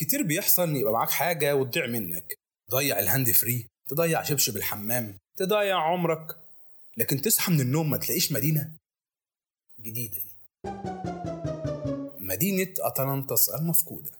كتير بيحصل يبقى معاك حاجة وتضيع منك. تضيع ال hand free تضيع شبشب الحمام تضيع عمرك. لكن تصحى من النوم ما تلاقيش مدينة جديدة دي. مدينة أتلانتس المفقودة.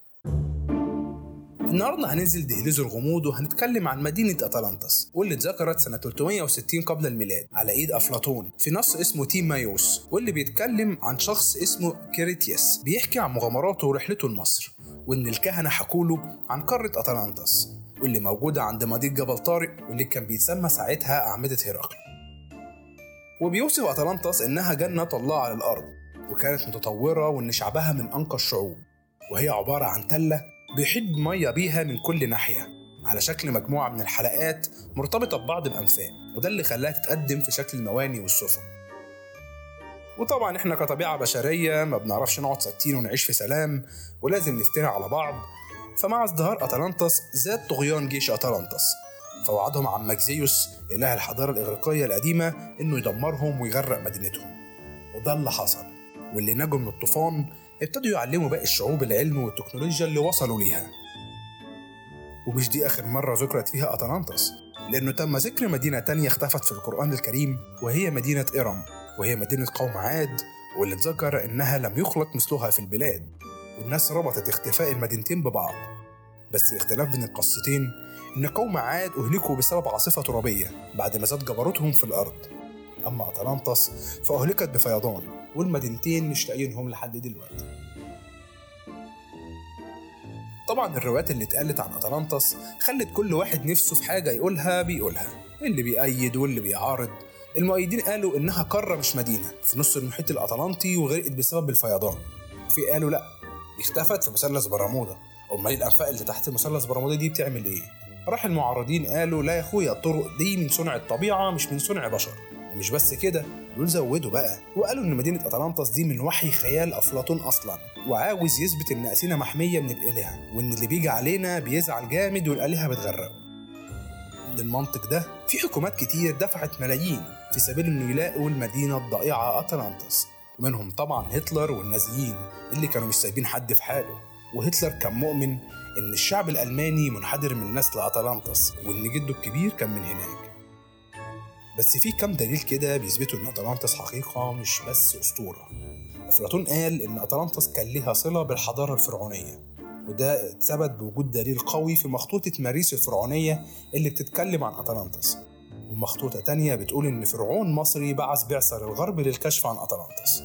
النهارده هننزل دهليز الغموض وهنتكلم عن مدينة أتلانتس واللي اتذكرت سنة 360 قبل الميلاد على إيد أفلاطون في نص اسمه تيمايوس واللي بيتكلم عن شخص اسمه كيريتياس بيحكي عن مغامراته ورحلته لمصر. وإن الكهنة حكوا له عن قارة أتلانتس واللي موجودة عند مضيق جبل طارق واللي كان بيتسمى ساعتها أعمدة هرقل وبيوصف أتلانتس إنها جنة الله على الأرض وكانت متطورة وإن شعبها من أنقى الشعوب. وهي عبارة عن تلة بيحيط مية بيها من كل ناحية على شكل مجموعة من الحلقات مرتبطة ببعض بأنفاق وده اللي خلاها تتقدم في شكل المواني والسفن. وطبعا إحنا كطبيعة بشرية ما بنعرفش نقعد ساكتين ونعيش في سلام ولازم نفتري على بعض. فمع ازدهار أتلانتس زاد طغيان جيش أتلانتس. فوعدهم عمك زيوس إله الحضارة الإغريقية القديمة إنه يدمرهم ويغرق مدينتهم. وده اللي حصل. واللي نجوا من الطوفان ابتدوا يعلموا باقي الشعوب العلم والتكنولوجيا اللي وصلوا ليها. ومش دي آخر مرة ذكرت فيها أتلانتس لأنه تم ذكر مدينة تانية اختفت في القرآن الكريم وهي مدينة إرم وهي مدينة قوم عاد واللي اتذكر إنها لم يخلق مثلها في البلاد. والناس ربطت اختفاء المدينتين ببعض. بس الاختلاف بين القصتين إن قوم عاد أهلكوا بسبب عاصفة ترابية بعد ما زاد جبروتهم في الأرض. أما أتلانتس فأهلكت بفيضان والمدينتين مش لاقيينهم لحد دلوقتي. طبعا الروايات اللي اتقالت عن أتلانتس خلت كل واحد نفسه في حاجة يقولها بيقولها. اللي بيأيد واللي بيعارض. المؤيدين قالوا إنها قارة مش مدينة في نص المحيط الأطلنطي وغرقت بسبب الفيضان. وفي قالوا لأ اختفت في مثلث برمودا. أمال الأنفاق اللي تحت مثلث برمودا دي بتعمل إيه؟ راح المعارضين قالوا لا يا أخويا الطرق دي من صنع الطبيعة مش من صنع بشر. ومش بس كده دول زودوا بقى وقالوا إن مدينة اتلانتس دي من وحي خيال أفلاطون أصلا وعاوز يثبت إن اثينا محمية من الالهه وإن اللي بيجي علينا بيزعل جامد والآلهة بتغرقه للمنطق ده في حكومات كتير دفعت ملايين في سبيل إنه يلاقوا المدينة الضائعة أتلانتس. ومنهم طبعا هتلر والنازيين اللي كانوا مش سايبين حد في حاله. وهتلر كان مؤمن إن الشعب الألماني منحدر من نسل أتلانتس وإن جده الكبير كان من هناك. بس في كام دليل كده بيثبتوا إن أتلانتس حقيقة مش بس أسطورة. أفلاطون قال إن أتلانتس كان ليها صلة بالحضارة الفرعونية. وده اتثبت بوجود دليل قوي في مخطوطة ماريس الفرعونية اللي بتتكلم عن أتلانتس. ومخطوطة تانية بتقول إن فرعون مصري بعث بعثة للغرب للكشف عن أتلانتس.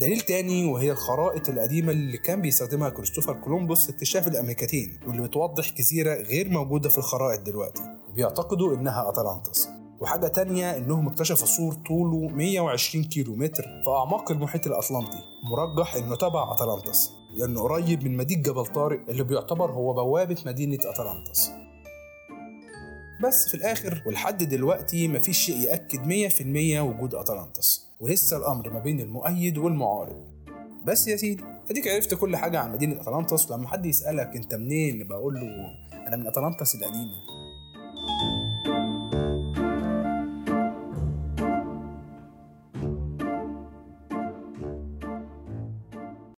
دليل تاني وهي الخرائط القديمة اللي كان بيستخدمها كريستوفر كولومبوس لاكتشاف الأمريكتين واللي بتوضح جزيرة غير موجودة في الخرائط دلوقتي وبيعتقدوا إنها أتلانتس. وحاجة تانية إنهم اكتشفوا سور طوله 120 كيلو متر في أعماق المحيط الأطلنطي مرجح إنه تبع أتلانتس لأنه قريب من مضيق جبل طارق اللي بيعتبر هو بوابة مدينة أتلانتس بس في الآخر ولحد دلوقتي مفيش شيء يأكد 100% وجود أتلانتس ولسه الأمر ما بين المؤيد والمعارض. بس يا سيدي أديك عرفت كل حاجة عن مدينة أتلانتس ولما حد يسألك أنت منين بقول له أنا من أتلانتس القديمة.